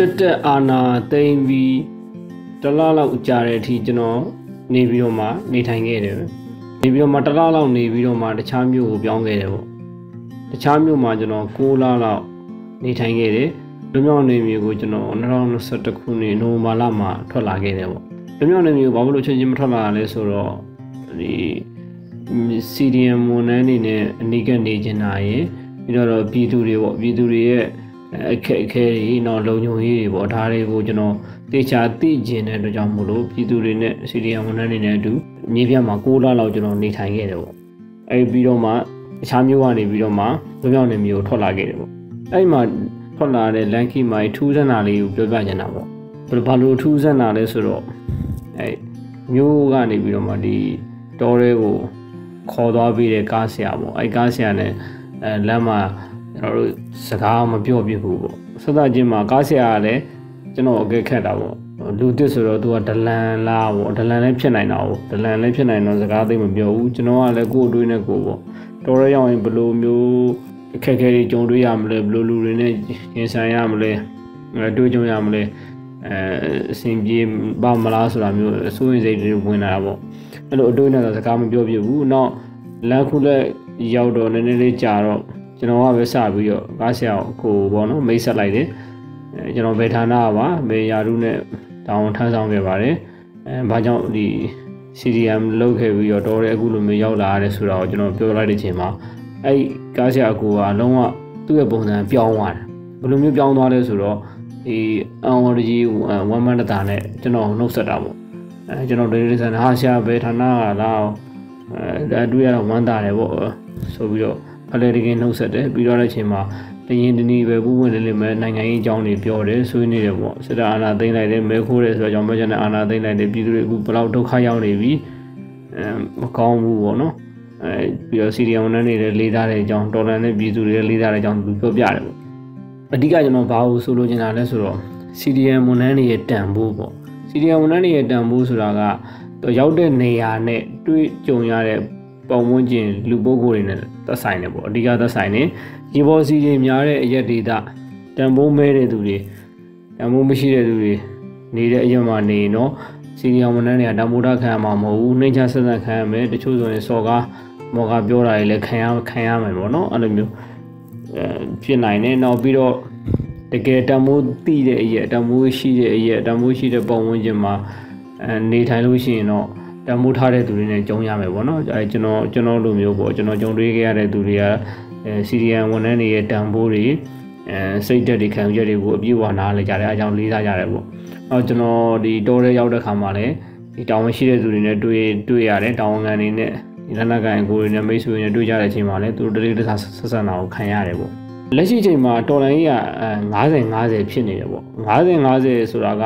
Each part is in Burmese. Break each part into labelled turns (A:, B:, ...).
A: စစ်တပ်အာဏာသိမ်းပြီးတလားလောက်ကြာတဲ့အထိကျွန်တော်နေပြီးတော့မှနေထိုင်ခဲ့တယ်နေပြီးတော့မှတလားလောက်နေပြီးတော့မှတခြားမြို့ကိုပြောင်းခဲ့တယ်ပေါ့တခြားမြို့မှာကျွန်တော်6လလောက်နေထိုင်ခဲ့တယ်လူမျိုးနေမျိုးကိုကျွန်တော်2021ခုနှစ်နိုဝင်ဘာလမှာထွက်လာခဲ့တယ်ပေါ့လူမျိုးနေမျိုးဘာလို့ချက်ချင်းမထွက်လာလဲဆိုတော့ဒီ CDM ဝန်ထမ်းတွေနဲ့အနိကနေကျင်တာရယ်ပြီးတော့ပြည်သူတွေပေါ့ပြည်သူတွေရဲ့ အခက်အခဲတွေနောက်လုံခြုံရေးတွေပေါ့ဒါတွေကိုကျွန်တော်တေချာသိကျင်တဲ့အတွက်ကြောင့်မို့လို့ပြည်သူတွေနဲ့ CDM ဝန်ထမ်းတွေနဲ့အတူမြေပြမှာ6လလောက်ကျွန်တော်နေထိုင်ခဲ့တယ်ပေါ့အဲပြီးတော့မှအခြားမျိုးကနေပြီးတော့မှလွမြောက်နေမျိုးထွက်လာခဲ့တယ်ပေါ့အဲ့မှာထွက်လာတဲ့ Lanky မိုင်ထူးဆန်းတာလေးကိုပြောပြချင်တာပေါ့ဘာလို့ထူးဆန်းတာလဲဆိုတော့အဲမျိုးကနေပြီးတော့မှဒီတောတွေကိုခေါ်သွားပြီးတဲ့ကားဆရာပေါ့အဲကားဆရာနဲ့အဲလမ်းမှာ ကျွန်တော်တို့စကားမပြောပြဘူးပေါ့ဆက်သချင်းမှာကားဆရာကလည်းကျွန်တော်အကဲခတ်တာပေါ့လူတစ်ဆိုတော့သူကဒလန်လားပေါ့ဒလန်လည်းဖြစ်နိုင်တာပေါ့ဒလန်လည်းဖြစ်နိုင်တော့စကားသိမပြောဘူးကျွန်တော်ကလည်းကိုယ်အတွင်းနဲ့ကိုယ်ပေါ့တော်ရရောက်ရင်ဘလိုမျိုးအခက်အခဲတွေကြုံတွေ့ရမလဲဘလိုလူတွေနဲ့ရင်ဆိုင်ရမလဲတွေ့ကြုံရမလဲအဲအဆင်ပြေပါမလားဆိုတာမျိုးအစိုးရစိတ်တွေဝင်လာတာပေါ့အဲ့လိုအတွင်းနဲ့တော့စကားမပြောပြဘူးနောက်လမ်းခုလက်ရောက်တော့နည်းနည်းလေးကြာတော့ ကျွန်တော်ကပဲစပြီးတော့ကားဆရာကိုပေါ့နော်မိတ်ဆက်လိုက်တယ်အဲကျွန်တော်ဘယ်ဌာနပါဘယ်ယာရုနဲ့တောင်းထမ်းဆောင်ခဲ့ပါတယ်အဲဘာကြောင့်ဒီ CDM လောက်ခဲ့ပြီးတော့တော်တယ်အခုလိုမျိုးရောက်လာရတယ်ဆိုတော့ကျွန်တော်ပြောလိုက်တဲ့ချိန်မှာအဲ့ကားဆရာကိုကလုံးဝသူ့ရဲ့ပုံစံပြောင်းသွားတယ်ဘယ်လိုမျိုးပြောင်းသွားလဲဆိုတော့ဒီအန်ဝရကြီးဝမ်မန်တတာနဲ့ကျွန်တော်နှုတ်ဆက်တာပေါ့အဲကျွန်တော်ဒေဒီဆန်ဟာဆရာဘယ်ဌာနကလားအဲဒါတွေ့ရတော့ဝမ်းသာတယ်ပေါ့ဆိုပြီးတော့ ဖလဲတကင်းနှုတ်ဆက်တယ်ပြီးတော့တဲ့အချိန်မှာတရင်တနည်းပဲပူးဝင်နေလိမ့်မယ်နိုင်ငံရေးအကြောင်းတွေပြောတယ်ဆွေးနွေးတယ်ပေါ့စစ်တပ်အာဏာသိမ်းလိုက်တယ်မဲခိုးတယ်ဆိုတော့ကြောင့်မကျန်တဲ့အာဏာသိမ်းလိုက်တယ်ပြည်သူတွေအခုဘယ်လောက်ဒုက္ခရောက်နေပြီအဲမကောင်းဘူးပေါ့နော်အဲပြီးတော့စီရီယံဝန်ထမ်းတွေလည်းလေးစားတဲ့အကြောင်းတော်လန်တဲ့ပြည်သူတွေလည်းလေးစားတဲ့အကြောင်းသူပြောပြတယ်ပေါ့အဓိကကျွန်တော်ဘာလို့ဆိုလိုချင်တာလဲဆိုတော့ CDM ဝန်ထမ်းတွေရဲ့တန်ဖိုးပေါ့ CDM ဝန်ထမ်းတွေရဲ့တန်ဖိုးဆိုတာကရောက်တဲ့နေရာနဲ့တွေ့ကြုံရတဲ့ ပုံဝန်းကျင်လူပုဂ္ဂိုလ်တွေနဲ့သက်ဆိုင်တယ်ပေါ့အဓိကသက်ဆိုင်နေရေပေါ်စီတွေများတဲ့အရက်ဒေတာတန်ဖိုးမဲတဲ့သူတွေတန်ဖိုးမရှိတဲ့သူတွေနေတဲ့အရက်မှာနေတော့စီနီယာဝန်ထမ်းတွေကတန်ဖိုးထားခံရမှာမဟုတ်ဘူးနှိမ့်ချဆက်ဆက်ခံရမယ်တချို့ဆိုရင်စော်ကားမော်ကားပြောတာတွေလည်းခံရခံရမယ်ပေါ့နော်အဲ့လိုမျိုးအဲဖြစ်နိုင်တယ်နောက်ပြီးတော့တကယ်တန်ဖိုးတိတဲ့အရက်တန်ဖိုးရှိတဲ့အရက်တန်ဖိုးရှိတဲ့ပုံဝန်းကျင်မှာအဲနေထိုင်လို့ရှိရင်တော့ တမိုးထားတဲ့သူတွေနဲ့ကြုံရမယ်ပေါ့နော်အဲကျွန်တော်ကျွန်တော်လိုမျိုးပေါ့ကျွန်တော်ကြုံတွေ့ခဲ့ရတဲ့သူတွေကအဲစီရီယန်ဝန်ထမ်းတွေရဲ့တန်ဖိုးတွေအဲစိတ်သက်တွေခံယူချက်တွေကိုအပြည့်အဝနားလည်ကြတယ်အဲကြောင့်လေးစားကြတယ်ပေါ့နောက်ကျွန်တော်ဒီတောထဲရောက်တဲ့ခါမှာလည်းဒီတောင်းမရှိတဲ့သူတွေနဲ့တွေ့တွေ့ရတယ်တောင်းငံတွေနဲ့ဒီလက်နက်ကန်ကိုတွေနဲ့မိတ်ဆွေတွေနဲ့တွေ့ကြတဲ့အချိန်မှာလည်းသူတို့တတိတဆဆက်ဆံတာကိုခံရတယ်ပေါ့လက်ရှိချိန်မှာတော်လိုင်းကြီးက50 50ဖြစ်နေတယ်ပေါ့50 50ဆိုတာက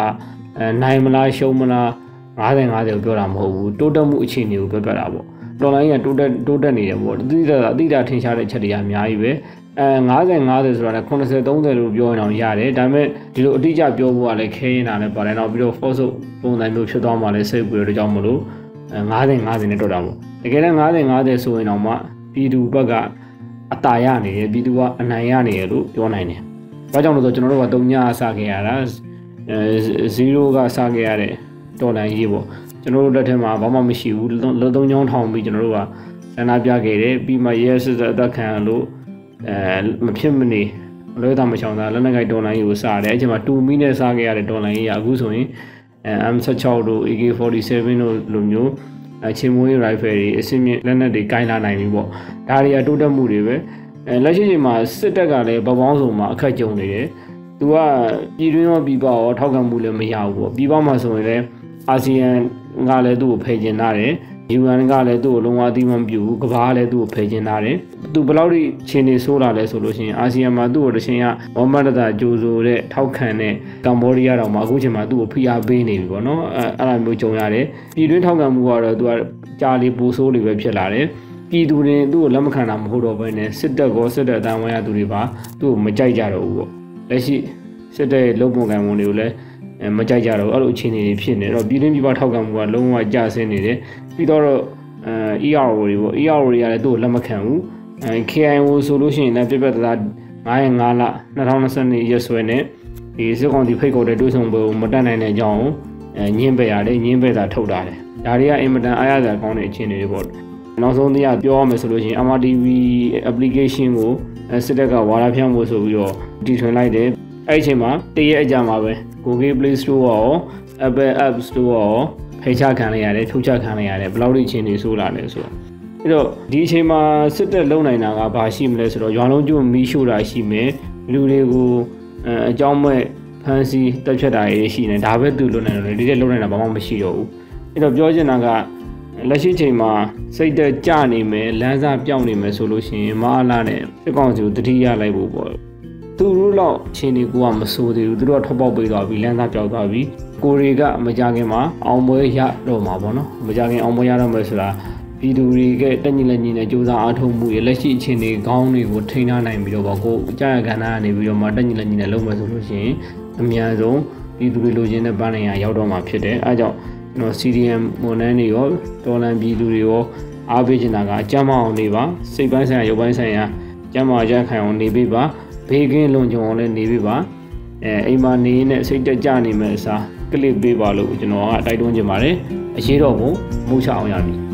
A: အဲနိုင်မလားရှုံးမလား 50 50ကိုပြောတာမဟုတ်ဘူးတိုးတက်မှုအခြေအနေကိုပြောပြတာပေါ့တော်လိုင်းကတိုးတက်တိုးတက်နေတယ်ပေါ့အတိအကျအတိအကျထင်ရှားတဲ့ချက်တွေအများကြီးပဲအဲ50 50ဆိုတာလည်း80 30လို့ပြောရင်တော့ရတယ်ဒါပေမဲ့ဒီလိုအတိအကျပြောဖို့ကလည်းခဲရင်တာလည်းပါတယ်နောက်ပြီးတော့ false ပုံစံမျိုးဖြစ်သွားမှလည်းစိတ်ပူရတဲ့ကြောင့်မလို့50 50နဲ့တွက်တာပေါ့တကယ်လည်း50 50ဆိုရင်တော့မှပြည်သူဘက်ကအတာရနေတယ်ပြည်သူကအနိုင်ရနေတယ်လို့ပြောနိုင်တယ်။ဘာကြောင့်လဲဆိုတော့ကျွန်တော်တို့က3ညစခဲ့ရတာအဲ0ကစခဲ့ရတဲ့ တော်လန်ရေးပေါ့ကျွန်တော်တို့လက်ထက်မှာဘာမှမရှိဘူးလက်သုံးချောင်းထောင်ပြီးကျွန်တော်တို့ကဆန္ဒပြခဲ့တယ်ပြီးမှရဲစစ်စစ်အသက်ခံလို့အဲမဖြစ်မနေလွဲတာမချောင်တာလက်နက်ကိုက်တော်လန်ရေးကိုစားတယ်အဲ့ချိန်မှာ2မီနဲ့စားခဲ့ရတဲ့တော်လန်ရေးကအခုဆိုရင်အဲ M16 တို့ AK47 တို့လိုမျိုးအချင်းမွေး rifle တွေအစင်းမြင့်လက်နက်တွေကင်လာနိုင်ပြီပေါ့ဒါတွေကတိုးတက်မှုတွေပဲအဲလက်ရှိချိန်မှာစစ်တပ်ကလည်းပပေါင်းစုံမှာအခက်ကြုံနေတယ်သူကပြည်တွင်းရောပြည်ပရောထောက်ခံမှုလည်းမရဘူးပေါ့ပြည်ပမှာဆိုရင်လည်း အာဆီယံကလည်းသူ့ကိုဖယ်ကျင်ထားတယ် UN ကလည်းသူ့ကိုလုံးဝအသိမှမပြုဘူးကဘာကလည်းသူ့ကိုဖယ်ကျင်ထားတယ်သူဘယ်လောက်ထိခြေနေဆိုးလာလဲဆိုလို့ရှိရင်အာဆီယံမှာသူ့ကိုတချင်ကဝမ်မတ်တာဂျိုဆိုတဲ့ထောက်ခံတဲ့ကမ္ဘောဒီးယားတောင်မှအခုချိန်မှာသူ့ကိုဖိအားပေးနေပြီပေါ့နော်အဲအဲ့လိုမျိုးကြုံရတယ်ပြည်တွင်းထောက်ခံမှုကတော့သူကကြာလီပူဆိုးလေးပဲဖြစ်လာတယ်ပြည်သူတွေသူ့ကိုလက်မခံတာမဟုတ်တော့ဘဲနဲ့စစ်တပ်ကောစစ်တပ်အတန်းဝိုင်းရသူတွေပါသူ့ကိုမကြိုက်ကြတော့ဘူးပေါ့လက်ရှိစစ်တပ်ရဲ့လုံပုံကံဝန်တွေကိုလည်း မကြိုက်ကြတော့အဲ့လိုအခြေအနေတွေဖြစ်နေတော့ပြည်တွင်းပြည်ပထောက်ခံမှုကလုံးဝကျဆင်းနေတယ်ပြီးတော့အဲ ERO တွေပေါ့ ERO တွေကလည်းသူ့ကိုလက်မခံဘူးအဲ KIO ဆိုလို့ရှိရင်လည်းပြပြတသား9ရက်5လ2022ရက်စွဲနဲ့ဒီစစ်ကောင်စီဖိတ်ခေါ်တဲ့တွေးဆောင်ပွဲကိုမတက်နိုင်တဲ့အကြောင်းကိုအဲညင်းပယ်ရတယ်ညင်းပယ်တာထုတ်တာတယ်ဒါတွေကအင်မတန်အားရစရာကောင်းတဲ့အခြေအနေတွေပေါ့နောက်ဆုံးတရားပြောရမယ်ဆိုလို့ရှိရင် MRTV application ကိုအဲစစ်တပ်ကဝါဒဖြန့်ဖို့ဆိုပြီးတော့တီထွင်လိုက်တယ်အဲ့ဒီအချိန်မှာတရက်အကြာမှာပဲ Google Play Store ရော Apple App Store ရောဖိတ်ချခံလိုက်ရတယ်ထုတ်ချခံလိုက်ရတယ်ဘယ်လောက်ထိအခြေအနေဆိုးလာလဲဆိုတော့အဲ့တော့ဒီအချိန်မှာစစ်တပ်လုံနိုင်တာကဘာရှိမလဲဆိုတော့ရွာလုံးကျွမီးရှို့တာရှိမယ်လူတွေကိုအဲအကြောင်းမဲ့ဖန်စီတက်ဖြတ်တာတွေရှိနေဒါပဲသူလုံနိုင်တယ်ဒီတဲ့လုံနိုင်တာဘာမှမရှိတော့ဘူးအဲ့တော့ပြောချင်တာကလက်ရှိချိန်မှာစိတ်တက်ကြနေမယ်လမ်းစာပြောင်းနေမယ်ဆိုလို့ရှိရင်မအားလာနဲ့စစ်ကောင်စီကိုတတိယလိုက်ဖို့ပေါ့ သူတို့တော့ချင်းဒီကိုကမစိုးသေးဘူးသူတို့ကထောက်ပေါက်ပေးသွားပြီလမ်းစာပြောက်သွားပြီကိုတွေကမကြခင်မှာအောင်ပွဲရတော့မှာပေါ့နော်မကြခင်အောင်ပွဲရတော့မယ်ဆိုတာပြည်သူတွေကတက်ညီလက်ညီနဲ့စူးစမ်းအားထုတ်မှုရလက်ရှိအခြေအနေကောင်းတွေကိုထိန်းထားနိုင်ပြီးတော့ပေါ့ကိုအကြရကဏ္ဍကနေပြီးတော့မှတက်ညီလက်ညီနဲ့လုပ်မယ်ဆိုလို့ရှိရင်အများဆုံးပြည်သူတွေလိုချင်တဲ့ပန်းနေရရောက်တော့မှာဖြစ်တယ်အဲကြောင့်ကျွန်တော် CDM ဝန်ထမ်းတွေရောတော်လန်ပြည်သူတွေရောအားပေးချင်တာကအကြမ်းမအောင်နေပါစိတ်ပိုင်းဆိုင်ရာရုပ်ပိုင်းဆိုင်ရာကျမ်းမာကြခံအောင်နေပေးပါ ဘေးကင်းလုံခြုံအောင်လည်းနေပေးပါအဲအိမ်မှာနေနဲ့စိတ်တက်ကြနေမဲ့အစားကလစ်ပေးပါလို့ကျွန်တော်ကတိုက်တွန်းချင်ပါတယ်အရေးတော်ပုံမူချအောင်ရပြီ